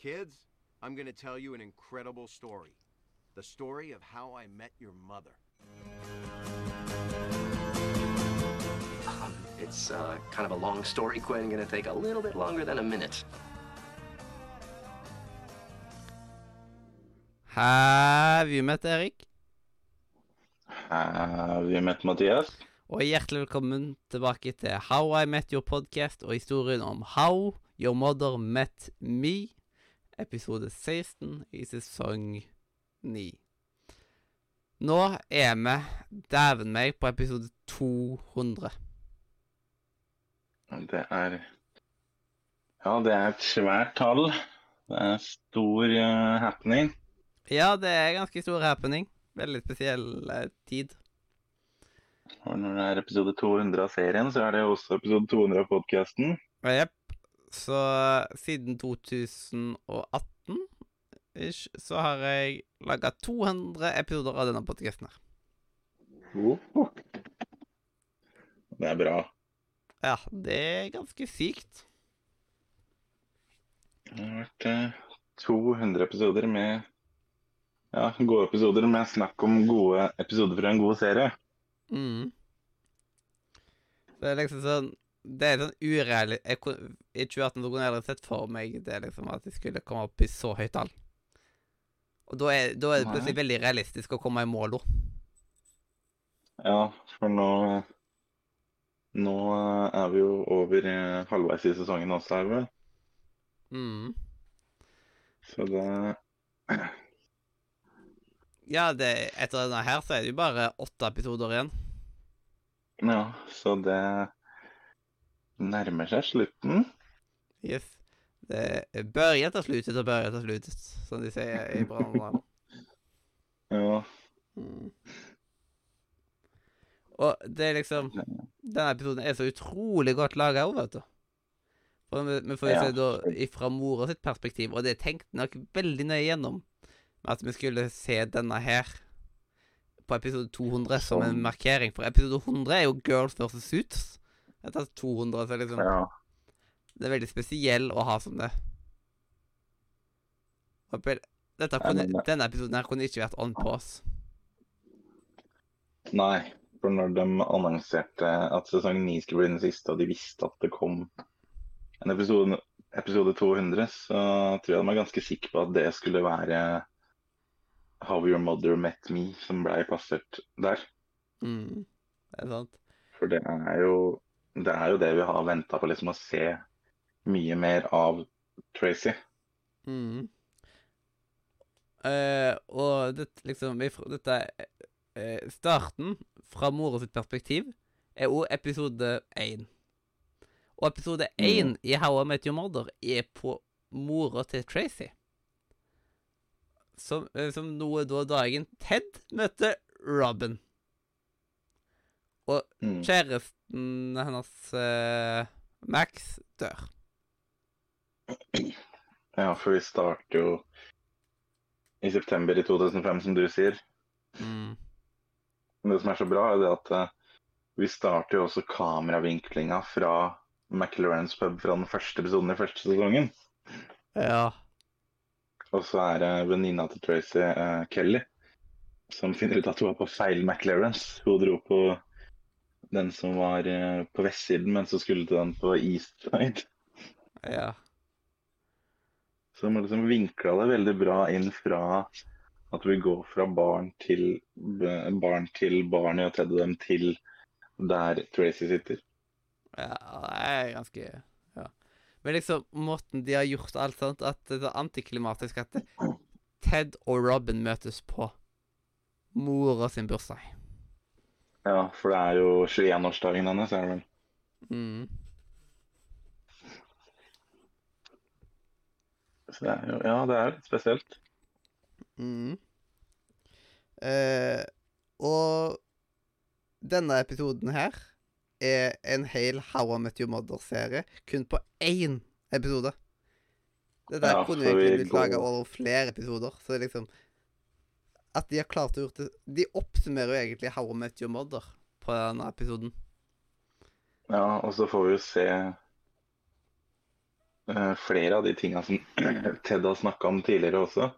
Kids, I'm going to tell you an incredible story. The story of how I met your mother. Um, it's uh, kind of a long story, Quinn. Gonna take a little bit longer than a minute. Have you met Erik? Har vi møtt Mathias? Og hjertelig velkommen tilbake til How I Met Your Podcast og historien om How Your Mother Met Me, episode 16 i sesong 9. Nå er vi dæven meg på episode 200. Det er Ja, det er et svært tall. Det er stor uh, happening. Ja, det er ganske stor happening. Veldig spesiell uh, tid. Og når det er episode 200 av serien, så er det også episode 200 av podkasten. Jepp. Så siden 2018 ish, så har jeg laga 200 episoder av denne podkasten her. Det er bra. Ja, det er ganske sykt. Det har vært eh, 200 episoder med ja, gode episoder med snakk om gode episoder fra en god serie. Mm. Det er liksom sånn Det er sånn urealistisk I 2018 så kunne jeg aldri sett for meg det liksom at jeg skulle komme opp i så høyt tall. Og da er, da er det plutselig veldig realistisk å komme i mål, da. Ja, for nå Nå er vi jo over halvveis i sesongen også, er vi vel. Mm. Så det Ja, det, etter denne her så er det jo bare åtte episoder igjen. Ja, så det nærmer seg slutten. Yes. Det børjer til slutet og børjer til slutet, som de sier i Brannland. Ja, Mm. Og det er liksom Denne episoden er så utrolig godt laga òg, vet du. For vi, får jo Ja. se da ifra mora sitt perspektiv, og det tenkte nok veldig nøye gjennom. At vi skulle se denne her på episode 200 som en markering. For episode 100 er jo Girls versus Suits. Etter 200 så liksom ja. Det er veldig spesiell å ha som det. Dette kunne, denne episoden her kunne ikke vært on pause. Nei, for når de annonserte at sesong 9 skulle bli den siste, og de visste at det kom en episode, episode 200, så tror jeg de var ganske sikre på at det skulle være How Your Mother Met Me som blei plassert der. Mm. Det er sant. For det er jo det, er jo det vi har venta på, liksom å se mye mer av Tracy. Mm. Uh, og det, liksom Dette uh, Starten, fra mora sitt perspektiv, er òg episode én. Og episode én i How I Met Your Mother er på mora til Tracy. Som, uh, som nå da dagen Ted møter Robin. Og Mm. kjæresten hennes, eh, Max, dør. Ja, for vi starter jo i september i 2005, som du sier. Mm. Det som er så bra, er det at eh, vi starter jo også kameravinklinga fra McLaurens pub fra den første episoden i første sesongen. Ja. Og så er det venninna til Tracy, eh, Kelly, som finner ut at hun er på feil McLaurens. Hun dro på den som var eh, på vestsiden, men så skulle til den på east side. Ja. Så man liksom vinkla det veldig bra inn fra at vi går fra barn til barn til barn i å tredje dem til der Tracy sitter. Ja, det er ganske Ja. Men liksom, måten de har gjort alt sånt, at det er antiklimatisk at Ted og Robin møtes på mora sin bursdag. Ja, for det er jo 21-årsdagen hennes, er det vel. Mm. Så det er jo Ja, det er litt spesielt. Mm. Eh, og denne episoden her er en hel How I Met Your Mother-serie kun på én episode. Det der Ja, kunne jo vi egentlig blitt laga over flere episoder. Så det er liksom At de har klart å gjort det De oppsummerer jo egentlig How I Met Your Mother på denne episoden. Ja, og så får vi jo se uh, flere av de tinga som Ted har snakka om tidligere også.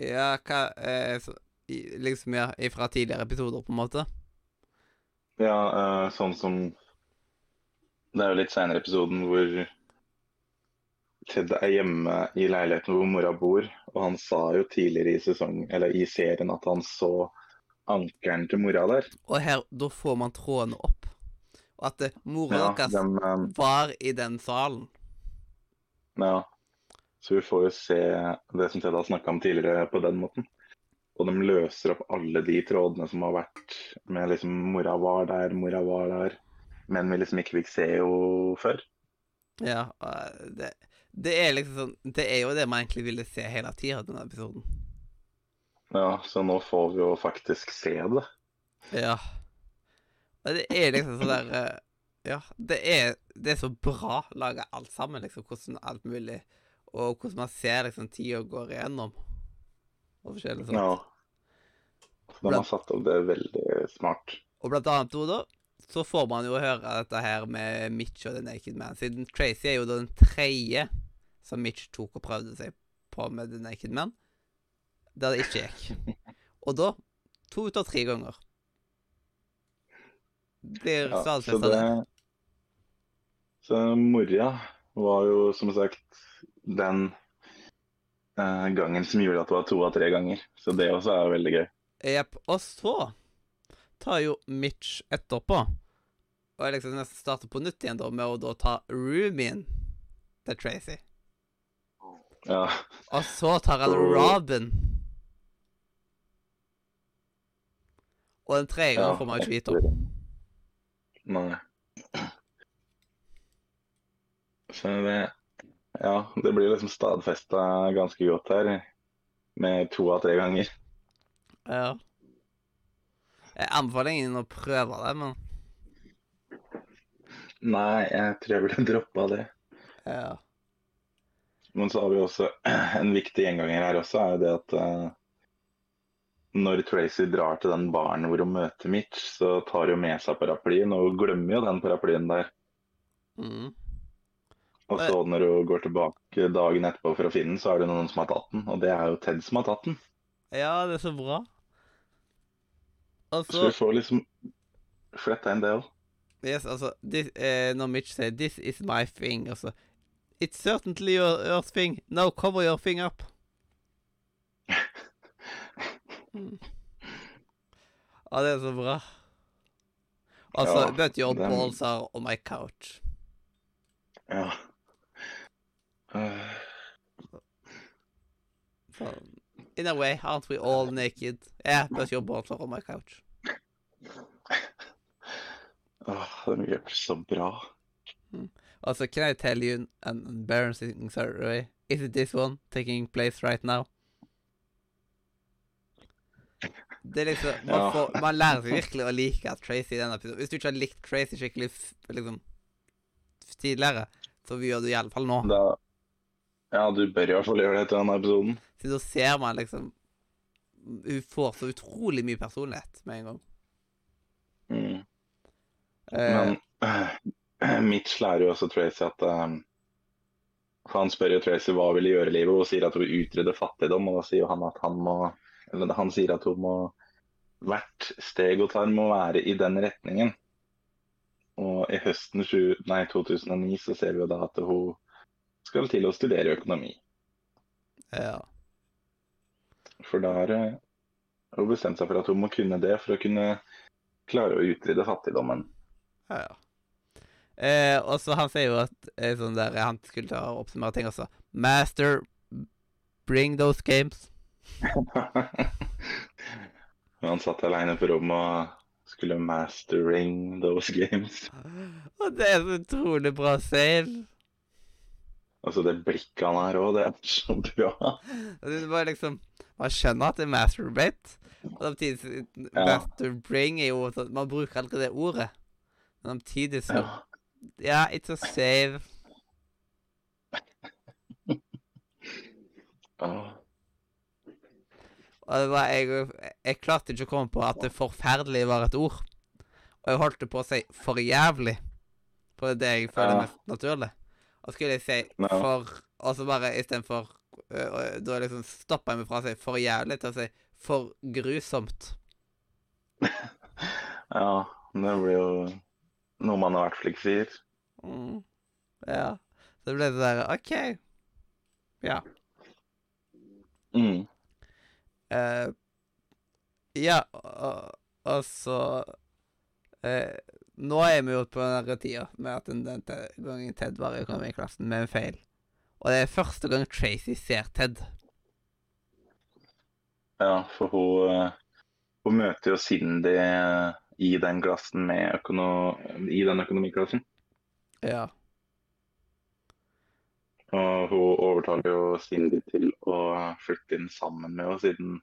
Ja, hva eh, så, i, Liksom, ja, fra tidligere episoder, på en måte? Ja, uh, sånn som Det er jo litt seinere episoden hvor Ted er hjemme i leiligheten hvor mora bor, og han sa jo tidligere i sesong, eller i serien at han så ankelen til mora der. Og her, da får man trådene opp. Og at eh, mora Ja, deres dem, eh, var i den salen. Ja. Så vi får jo se det som Ted har snakka om tidligere på den måten. Og de løser opp alle de trådene som har vært med liksom mora var der, mora var der, men vi liksom ikke fikk se jo før. Ja, eh, det, det er liksom sånn Det er jo det man egentlig ville se hele tida, denne episoden. Ja, så nå får vi jo faktisk se det. Ja. Og det er liksom sånn der eh, Ja, det er, det er så bra laga alt sammen, liksom. Hvordan alt mulig Og hvordan man ser liksom tida går igjennom. Og forskjellig sånt. Ja. De har satt opp det veldig smart. Og blant annet da, da, så får man jo høre dette her med Mitch og The Naked Man. Siden Tracy er jo da den tredje som Mitch tok og prøvde seg på med The Naked Man. Der det ikke gikk. Og da to ut av tre ganger. Blir Ja, så stadfesta det Så Moria var jo som sagt den eh, gangen som gjorde at det var to av tre ganger. Så det også er veldig gøy. Jepp. Og så tar jo Mitch etterpå og jeg liksom nesten starter på nytt igjen da med å da ta roomien til Tracy. Ja. Og så tar han Robin. Og den tredje gangen får man ikke vite om. Nei. Så det Ja, det blir liksom stadfesta ganske godt her. Med to av tre ganger. Ja. Jeg anbefaler ingen å prøve det, men Nei, jeg tror jeg ville droppa det. ja. Men så har vi også en viktig gjenganger her også, er jo det at uh, når Tracy drar til den baren hvor hun møter Mitch, så tar hun med seg paraplyen, og hun glemmer jo den paraplyen der. Mm. Og så når hun går tilbake dagen etterpå for å finne den, så er det noen som har tatt den, og det er jo Ted som har tatt den. Ja, det er så bra. Altså... Så vi får liksom fletta inn det òg. yes, altså, this, eh, Når Mitch sier 'This is my thing', altså It's certainly your, your thing. Now cover your thing up. Mm. Ja, det er så bra. Altså, Ja, but your den- balls are on my couch. Ja. Eh, So, in a way, aren't we all naked? Yeah, but your balls are on my couch. åh, de gjør det så bra. Also, can I tell you an embarrassing story? Is it this one taking place right now? Det er liksom Man, Ja. får, man lærer seg virkelig å like Tracy i denne episoden. Hvis du ikke har likt Tracy skikkelig liksom tidligere, så gjør du iallfall nå. Da, ja, du bør i hvert fall gjøre det til denne episoden. Så da ser man liksom Hun får så utrolig mye personlighet med en gang. Mm. Eh, Men eh, Mitch lærer jo også Tracy at um, han spør jo Tracy hva hun vil gjøre i livet, og hun sier at hun vil utrydde fattigdom. Og da sier han at han må Eller han sier at hun må Hvert steg hun tar, må være i den retningen. Og i høsten 20, nei, 2009 så ser vi jo da at hun skal til å studere økonomi. ja. For da har eh, hun bestemt seg for at hun må kunne det for å kunne klare å utrydde fattigdommen. Ja, ja. Eh, og så han sier jo at eh, sånn der, han skulle ta og oppsummere ting også. Master, bring those games. Han satt alene på rommet og skulle mastering those games. Og det er så utrolig bra save. Altså det blikket han har òg, det er så bra. Og Det bare liksom Man skjønner at det er masturbate. Og samtidig Ja. masterbring er jo sånn Man bruker aldri det ordet. Men samtidig så Ja. Ja, it's a save. oh. Og det var jeg, jeg klarte ikke å komme på at det forferdelige var et ord. Og jeg holdt det på å si 'for jævlig', for det er det jeg føler er Ja. mest naturlig. Og skulle jeg si no. 'for', og så bare istedenfor uh, Da liksom stoppa jeg meg fra å si 'for jævlig' til å si 'for grusomt'. Ja, det blir jo noe man fall ikke sier. Mm. Ja. Så det ble det der OK. Ja. Mm. Uh, ja, og, og så uh, Nå er vi jo på den der tida med at den, den gangen Ted var i økonomiklassen med en feil. Og det er første gang Tracy ser Ted. Ja, for hun, eh, hun møter jo Cindy i den klassen med økono... I den økonomiklassen. Ja. Og hun overtaler jo Cindy til å flytte inn sammen med henne, siden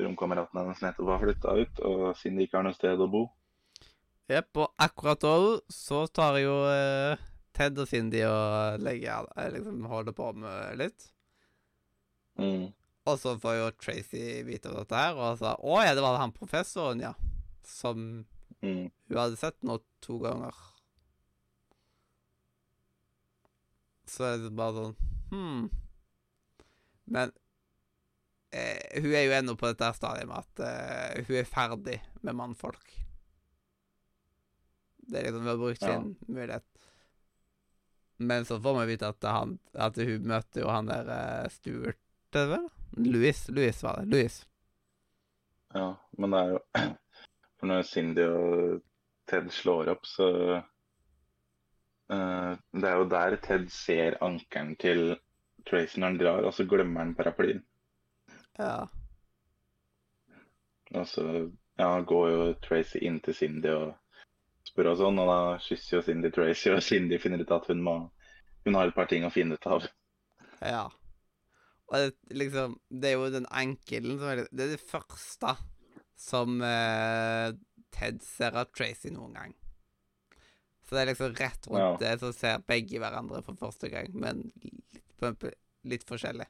romkameraten hennes nettopp har flytta ut, og Cindy ikke har noe sted å bo. Jepp, og akkurat da så tar jo eh, Ted og Cindy og legger eh, liksom holder på med litt. Mm. Og så får jo Tracy vite om dette her, og sa å ja, det var han professoren, ja. Som Mm. hun hadde sett nå to ganger. Så er det bare sånn Hm. Men eh, hun er jo ennå på dette stadiet med at eh, hun er ferdig med mannfolk. Det er liksom Hun har brukt Ja. sin mulighet. Men så får vi vite at, han, at hun møter jo han der eh, Stuart? Louis. Louis var det. Louis. Ja, men det er jo For når Cindy og Ted slår opp, så uh, Det er jo der Ted ser ankelen til Tracy når han drar, og så glemmer han paraplyen. Ja. Og så ja, går jo Tracy inn til Cindy og spør og sånn, og da kysser jo Cindy Tracy, og Cindy finner ut at hun må Hun har et par ting å finne ut av. Ja. Og det, liksom, det er jo den ankelen som er Det er det første som eh, Ted ser av Tracy noen gang. Så det er liksom rett rundt Ja. det, så ser begge hverandre for første gang, men litt, litt forskjellig.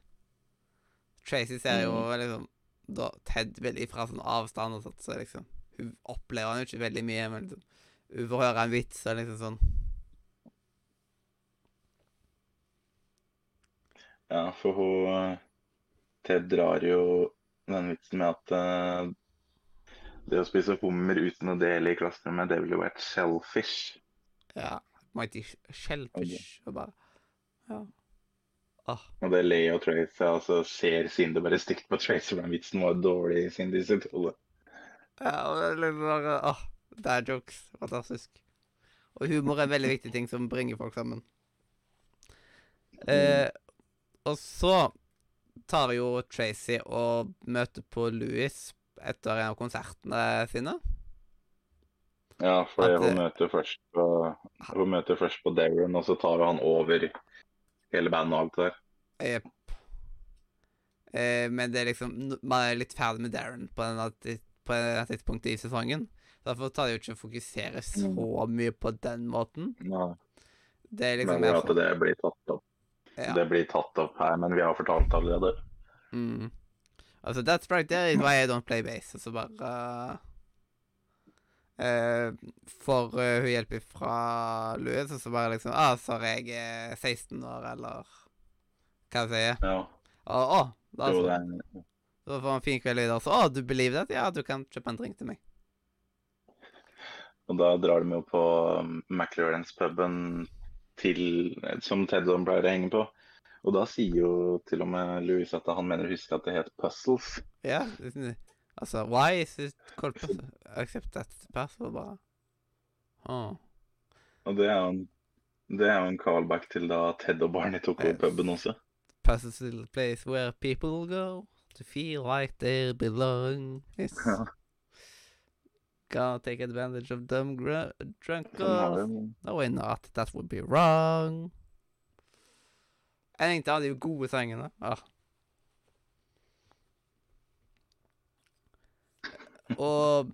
Tracy ser jo liksom da Ted veldig fra sånn avstand og sånt, så liksom Hun opplever han jo ikke veldig mye, men liksom Hun får høre en vits og liksom sånn Ja, for hun Ted drar jo den vitsen med at eh, det å spise hummer uten å dele i klasserommet, det ville vært shellfish. Ja. Mighty Shellfish og bare Ja. Ah. Og det ler jo Tracy, og så ser Cindy bare stygt på Tracy, for den vitsen var dårlig i Cindy sitt hode. Ja, og det bare Åh, dad jokes. Fantastisk. Og humor er en veldig viktig ting som bringer folk sammen. Eh, og så tar jo Tracy og møter på Louis etter en av konsertene sine. Ja, for At hun møter først på, hun møter først på Darren, og så tar han over hele bandet og alt det der. Jepp. Eh, men det er liksom Man er litt ferdig med Darren på det ti- tidspunktet i sesongen. Derfor tar det jo ikke å fokusere så mye på den måten. Nei. Det er men liksom mer at sånn det blir tatt opp. ja. Det blir tatt opp her, men vi har fortalt allerede. Mm. Altså, that's right there is why I don't play bass. Og så bare uh, Får eh, hun hjelp fra Louis, og så bare liksom ah, 'Sorry, jeg er 16 år', eller hva jeg sier. Ja, Å, å, da, så, så får man fin kveld videre. Så 'Å, du believe that?' Ja, du kan kjøpe en drink til meg. og da drar de jo på um, McLaurens-puben til, som Ted Don pleier å henge på. Og da sier jo til og med Louis at han mener å huske at det het Puzzles. Ja. Altså, why is it called puzzle? Accept that puzzle, bare. Huh. Og det er jo en, det er jo en callback til da Ted og Barney tok over puben også. Puzzles is a place where people go to feel like they belong. Yes. Ja. Gonna take advantage of dumb gr drunk girls. No way not. That would be wrong. En hadde jo gode sangene. Ah. Og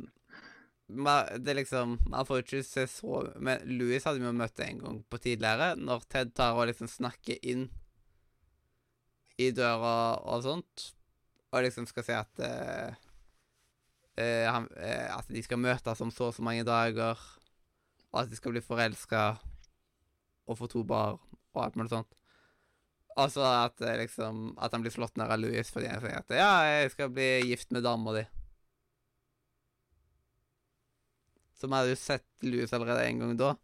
det er liksom Man får ikke se så Men Louis hadde vi jo møtt en gang på tidligere, når Ted tar og liksom snakker inn i døra og sånt, og liksom skal si at uh, uh, han, uh, at de skal møtes om så og så mange dager, og at de skal bli forelska og få to barn og alt mulig sånt. Og så at, eh, liksom, at han blir slått ned av Louis fordi han sier at 'ja, jeg skal bli gift med dama di'. Som jeg hadde jo sett Louis allerede en gang da.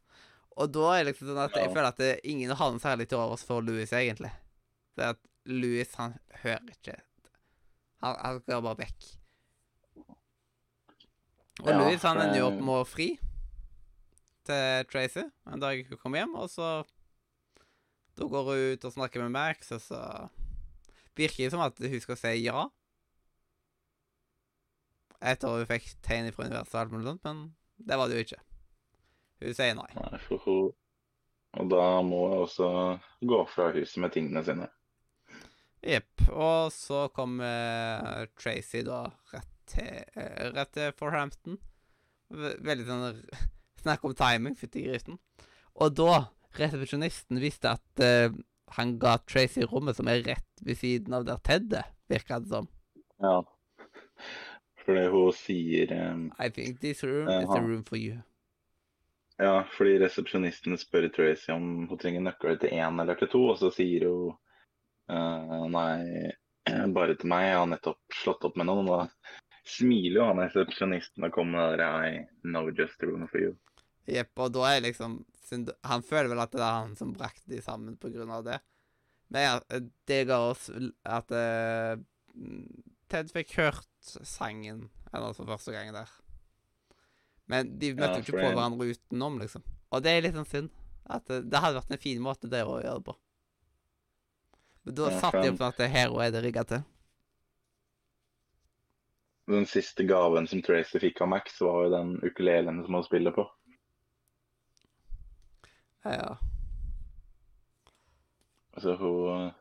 Og da er det liksom sånn at jeg føler at det, ingen har noe særlig til overs for Louis, egentlig. Det er at Louis, han hører ikke Han, han skal bare vekk. Og Ja, Louis han ender jo opp med å fri til Tracy en dag hun kommer hjem, og så Da går hun ut og snakker med Max, og så virker det som at hun skal si ja. Etter at hun fikk tegn fra universet og alt mulig sånt, men det var det jo ikke. Hun sier nei. Nei, for hun Og da må hun også gå fra huset med tingene sine. Jepp. Og så kommer Tracy da rett til, rett til Forhampton. Veldig sånn Snakk om timing, fytti grisen. Og da resepsjonisten visste at uh, han ga Tracy rommet som er rett ved siden av der Ted er, virka det som. Ja. Fordi hun sier um, I think this room is a room for you. Ja, fordi resepsjonisten spør Tracy om hun trenger nøkler til én eller til to, og så sier hun uh, nei, bare til meg, jeg har nettopp slått opp med noen. Og da smiler jo han resepsjonisten og kommer med det der I know just a room for you. Jepp, og da er liksom Han føler vel at det er han som brakte de sammen på grunn av det. Men ja, det ga oss at uh, Ted fikk hørt sangen eller for første gang der. Men de møtte Ja, jo ikke på hverandre utenom, liksom. Og det er litt sånn synd. At det, det hadde vært en fin måte det å gjøre det på. Men da Ja, satt de opp sånn at det her og er det rigga til. Den siste gaven som Tracy fikk av Max, var jo den ukulelen som hun spiller på. Ja. Så hun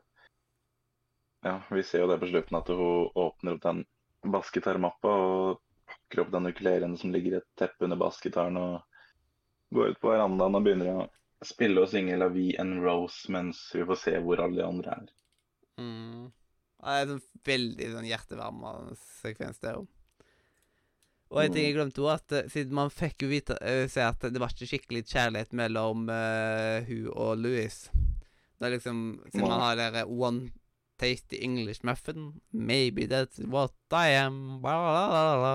Ja, vi ser jo det på slutten at hun åpner opp den basketarmappa og pakker opp den ukulelen som ligger i et teppe under basketaren, og går ut på verandaen og begynner å spille og synge La Vie en Rose mens vi får se hvor alle de andre er. Mm. Det er en veldig sånn hjertevarmende sekvens der òg. Og en ting jeg glemte også, at eh, siden man fikk jo vite uh, se at det var ikke skikkelig kjærlighet mellom uh, hun og Louis Det er liksom Siden man har der eh, one tasty English muffin, maybe that's what I am bla, bla, bla, bla.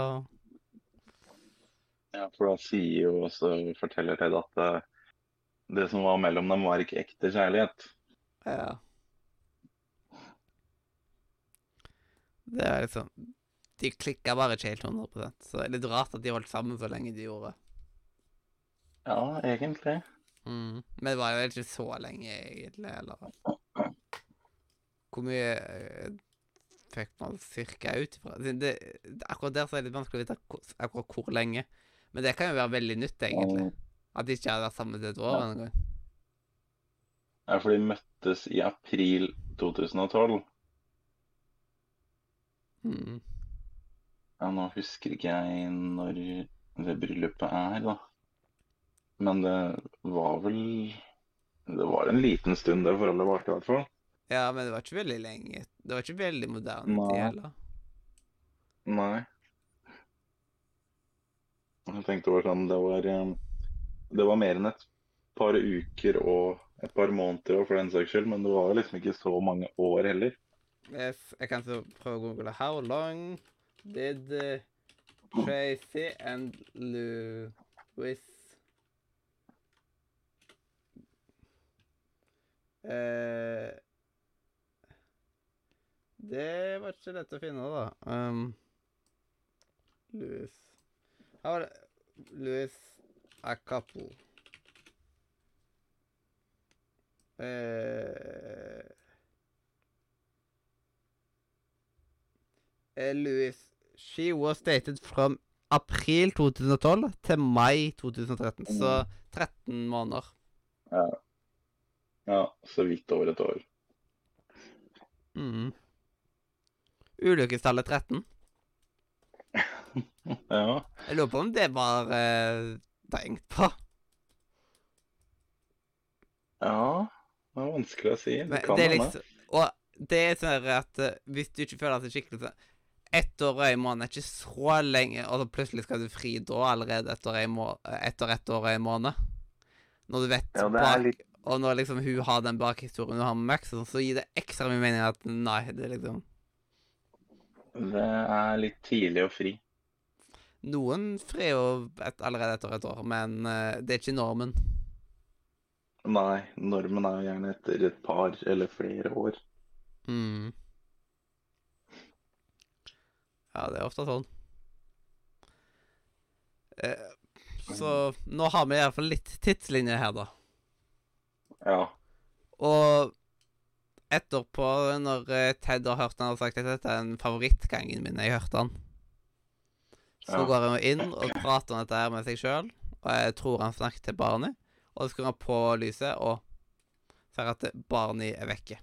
Ja, for da sier jo også, forteller Ted at uh, det som var mellom dem, var ikke ekte kjærlighet. Ja. Det er liksom De klikka bare ikke helt 100% Så det er litt rart at de holdt sammen så lenge de gjorde. Ja, egentlig. Mm. Men det var jo ikke så lenge, egentlig, eller Hvor mye eh, fikk man cirka ut ifra? Akkurat der så er det litt vanskelig å vite akkurat hvor lenge. Men det kan jo være veldig nytt, egentlig. At de ikke har vært sammen til et år Ja. engang. Ja, for de møttes i april 2012. Mm. Ja, nå husker ikke jeg når det bryllupet er, da. Men det var vel Det var en liten stund det forholdet varte, i hvert fall. Ja, men det var ikke veldig lenge. Det var ikke veldig moderne Nei. heller. Nei. Jeg tenkte over sånn Det var eh, Det var mer enn et par uker og et par måneder for den saks skyld. Men det var liksom ikke så mange år heller. Jeg, jeg kan prøve å google How long did uh, Tracy and Louis uh, Det var ikke lett å finne, da. Um, Louis Her var det Louis a couple. Eh, eh, Louis She was dated from april 2012 til mai 2013. Så 13 måneder. Ja, så vidt over et år. Mm. Ulykkestallet 13. Ja. Jeg lurer på om det var eh, tenkt på. ja. Det er vanskelig å si. Det Men det er liksom Og det er sånn at eh, hvis du ikke føler deg skikkelig ett år og en måned er ikke så lenge, og så plutselig skal du fri da allerede etter, etter ett år og en måned. Når du vet Ja, bak, litt- Og når liksom hun har den bakhistorien hun har med Max, så gir det ekstra mye mening at nei, det liksom Det er litt tidlig å fri. Noen frir jo et, allerede etter et år, men uh, det er ikke normen. Nei, normen er jo gjerne etter et par eller flere år. Mm. Ja, det er ofte sånn. Eh, så nå har vi iallfall litt tidslinje her, da. Ja. Og etterpå, når eh, Ted har hørt han og sagt at dette er en favorittgangen min, jeg hørte han, så Ja. går han inn og prater om dette her med seg sjøl, og jeg tror han snakker til Barney, og så skrur han på lyset og ser at Barney er vekke.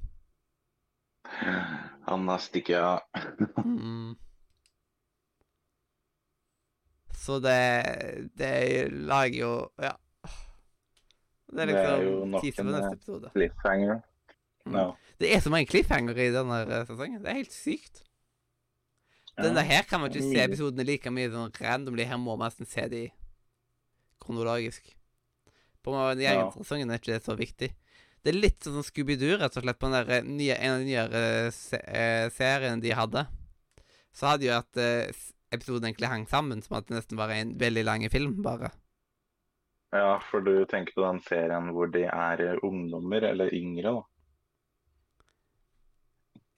Han har stikket av. Mm. Så det Det lager jo Ja. Det er Det er jo liksom nok teaser en, eh, neste episode. Cliffhanger. Mm. Ja. Det er så mange cliffhanger i denne sesongen. Det er helt sykt. Denne her kan man ikke se episodene like mye sånn randomly. Her må man nesten se de kronologisk. På Ja. egen sesongen er ikke det så viktig. Det er litt sånn Scooby-Doo, rett og slett, på eh, nye, en av de nyere se eh, seriene de hadde. Så hadde jo at eh, episoden egentlig hang sammen, som at det nesten var en veldig lang film, bare. ja, for du tenker på den serien hvor de er eh, ungdommer, eller yngre, da.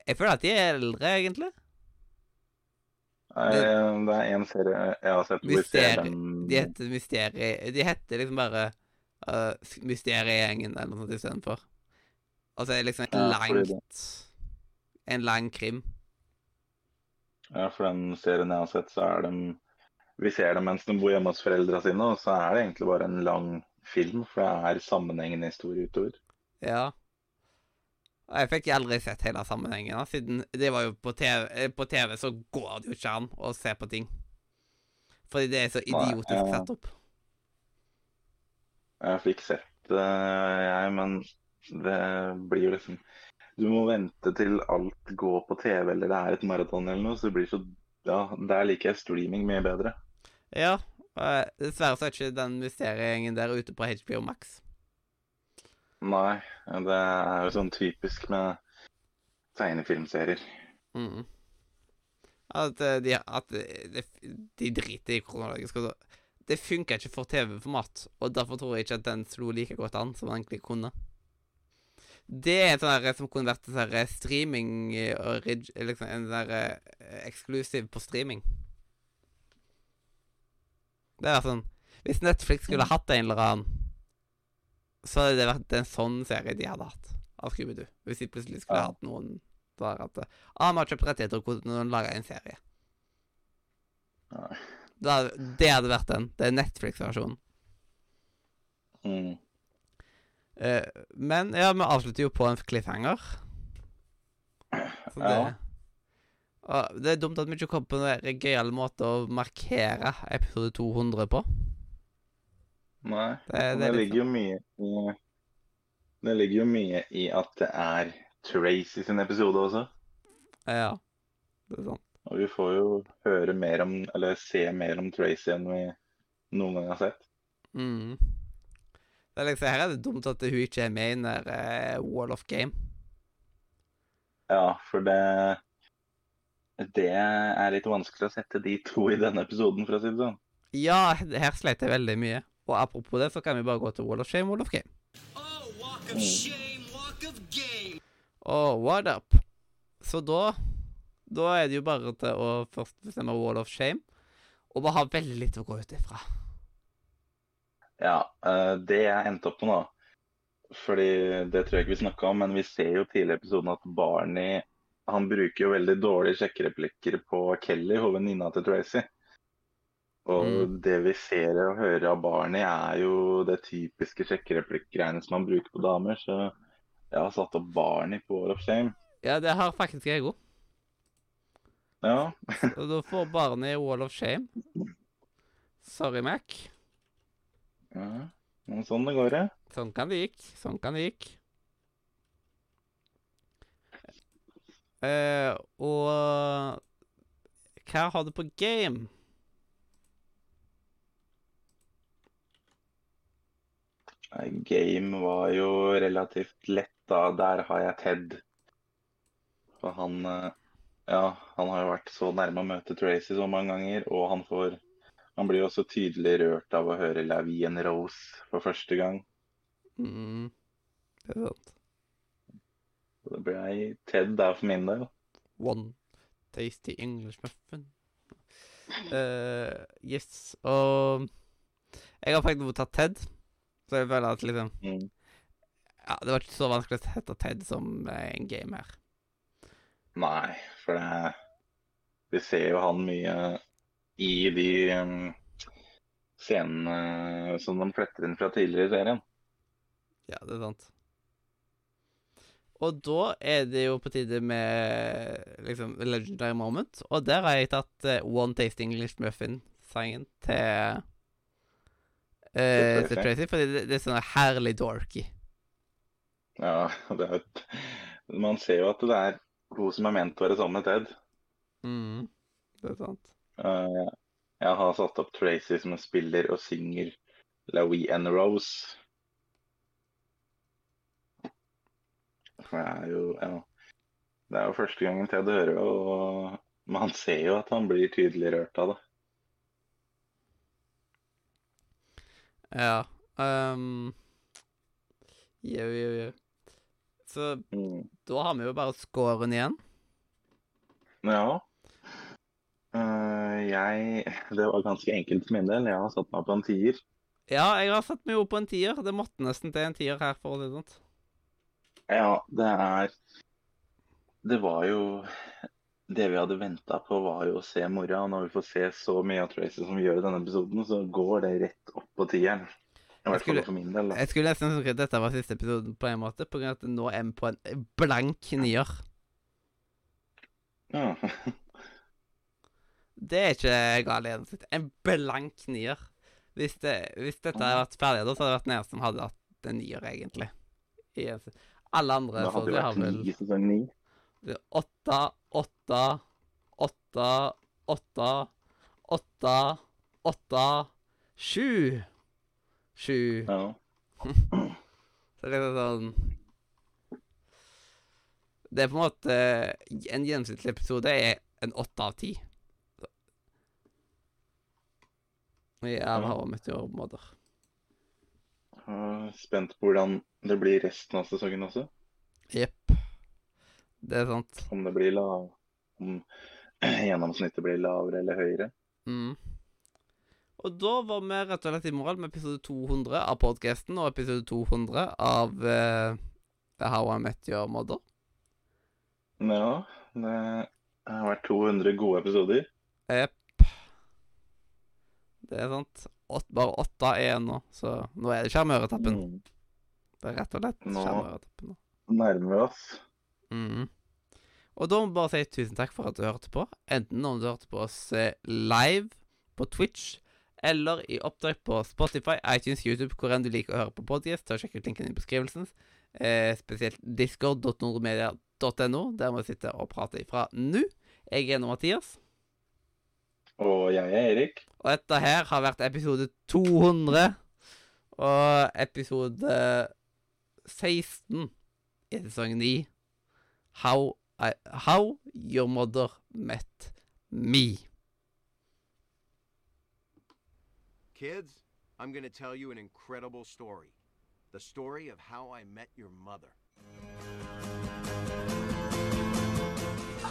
Jeg føler at de er eldre, egentlig. Nei, Det er en serie jeg har sett hvor De heter Mysterie... De heter liksom bare uh, Mysteriegjengen eller noe sånt istedenfor. Og så det liksom et Ja, langt En lang krim. Ja, for den serien jeg har sett, så er de Vi ser dem mens de bor hjemme hos foreldra sine, og så er det egentlig bare en lang film, for det er sammenhengende historie utover. Ja. Og jeg fikk aldri sett hele sammenhengen, da, siden det var jo på TV, eh, på TV så går det jo ikke an å se på ting. Fordi det er så Nei, idiotisk ja. satt opp. Jeg fikk sett det, jeg, men det blir jo liksom Du må vente til alt går på TV, eller det er et maraton eller noe, så det blir så Ja, der liker jeg streaming mye bedre. Ja. eh, Dessverre så er ikke den mysteriegjengen der ute på HBO Max. Nei, det er jo sånn typisk med tegnefilmserier. Mm. At, eh, de, at de, de driter i kronologisk. Det funker ikke for TV-format, og derfor tror jeg ikke at den slo like godt an som den egentlig kunne. Det er en sånn som kunne vært en sånn streaming eh, liksom En sånn eh, eksklusiv på streaming. Det er sånn Hvis Netflix skulle hatt en eller annen, så hadde det vært en sånn serie de hadde hatt av Scooby-Doo. Hvis de plutselig skulle Ja. hatt noen der at ah, vi har kjøpt rettigheter til å lage en serie. Nei. Da, det hadde vært den. Det er Netflix-versjonen. Mm. Eh, men ja, vi avslutter jo på en cliffhanger. Så det, Ja. og det er dumt at vi ikke kom på en gøyal måte å markere episode 200 på. Nei. Det, det, er ligger jo mye i Det ligger jo mye i at det er Tracy sin episode også. sånn. Ja. Det er sant. Og vi får jo høre mer om, eller se mer om Tracy enn vi noen gang har sett. Mm. Det er liksom, her er det dumt at hun ikke er med i den der eh, Wall of Game. Ja, for det Det er litt vanskelig å sette de to i denne episoden, for å si det sånn. Ja, her sleit jeg veldig mye. Og apropos det, så kan vi bare gå til Wall of Shame, Wall of Game. Oh, walk of shame, walk of game. Oh, what up? Så da Da er det jo bare til å først bestemme Wall of Shame, og bare ha veldig litt å gå ut ifra. Ja, eh, det jeg endte opp med nå Fordi det tror jeg ikke vi snakka om, men vi ser jo tidligere i episoden at Barney han bruker jo veldig dårlige sjekkereplikker på Kelly, venninna til Tracy. Og Mm. det vi ser og hører av Barney, er jo det typiske sjekkereplikk-greiene som han bruker på damer. Så jeg har satt opp Barney på Wall of Shame. Ja, det har faktisk jeg òg. Ja, Og da får Barney Wall of Shame. Sorry, Mac. Ja. men sånn det går, ja. Sånn kan det gikk. Sånn kan det gikk. Uh, og hva har du på game? Game var jo relativt lett, da. Der har jeg Ted. For han eh, Ja, han har jo vært så nærme å møte Tracy så mange ganger, og han får Han blir jo også tydelig rørt av å høre La Vie en Rose for første gang. Mm, det er sant. Det ble Ted der for min del. One tasty English muffin. Uh, yes, og jeg har faktisk tatt Ted, så jeg føler at liksom Mm. Ja, det var ikke så vanskelig å hete Ted som en game her. Nei, for det Vi ser jo han mye i de um, scenene som de fletter inn fra tidligere i serien. Ja, det er sant. Og da er det jo på tide med liksom Legendary Moment, og der har jeg tatt uh, One Taste English Muffin-sangen til eh, til Tracy, fordi det, det er sånn herlig dorky. Ja, det er et, Man ser jo at det er hun som er ment å være sammen med Ted. Mm, det er sant. Eh, jeg har satt opp Tracy som en spiller og synger Louie and Rose. For det er jo ja, Det er jo første gangen Ted hører det, og man ser jo at han blir tydelig rørt av det. Ja. Um, jo, jo, jo. Så Mm. da har vi jo bare scoren igjen. Ja. Jeg Det var ganske enkelt for min del. Jeg har satt meg på en tier. Ja, jeg har satt meg jo på en tier. Det måtte nesten til en tier her, for å si det sånn. Ja, det er Det var jo Det vi hadde venta på, var jo å se mora. Og når vi får se så mye av Tracy som vi gjør i denne episoden, så går det rett opp på tieren. Fall skulle- del. Jeg skulle nesten ønske at dette var siste episoden på en måte, på grunn av at nå er vi på en blank nier. Ja. Det er ikke gal gjennomsnitt. En blank nier. Hvis, det, hvis dette hadde vært ferdig, da, så hadde det vært nede som hadde hatt en nier, egentlig. I. Alle andre så hadde det vært vel ni sesong ni. åtte, åtte, åtte, åtte, åtte, åtte, sju. Sju. Ja. Så det er sånn Det er på en måte En gjennomsnittlig episode er en åtte av ti. Vi har mitt Spent på hvordan det blir resten av sesongen også. Jepp. Det er sant. Om det blir lav Om gjennomsnittet blir lavere eller høyere. Mm. Og da var vi rett og slett i mål med episode 200 av podkasten og episode 200 av uh, How I Met Your Mother. Ja, det har vært 200 gode episoder. Jepp. Det er sant. Åt, bare åtte er nå, så nå er det sjarmøretappen. Mm. Det er rett og slett sjarmøretappen nå. Nærmer vi oss. Mhm. Og da må vi bare si tusen takk for at du hørte på. Enten om du hørte på oss eh, live på Twitch, eller i opptak på Spotify, iTunes, YouTube, hvor enn du liker å høre på og Sjekk ut linken i beskrivelsen. Eh, spesielt discord.nordmedia.no, der vi sitter og prater ifra nå. Jeg er Mathias, Og jeg er Erik. og dette her har vært episode 200. Og episode 16 i sesong 9. How, I, how Your Mother Met Me. Kids, I'm gonna tell you an incredible story. The story of how I met your mother.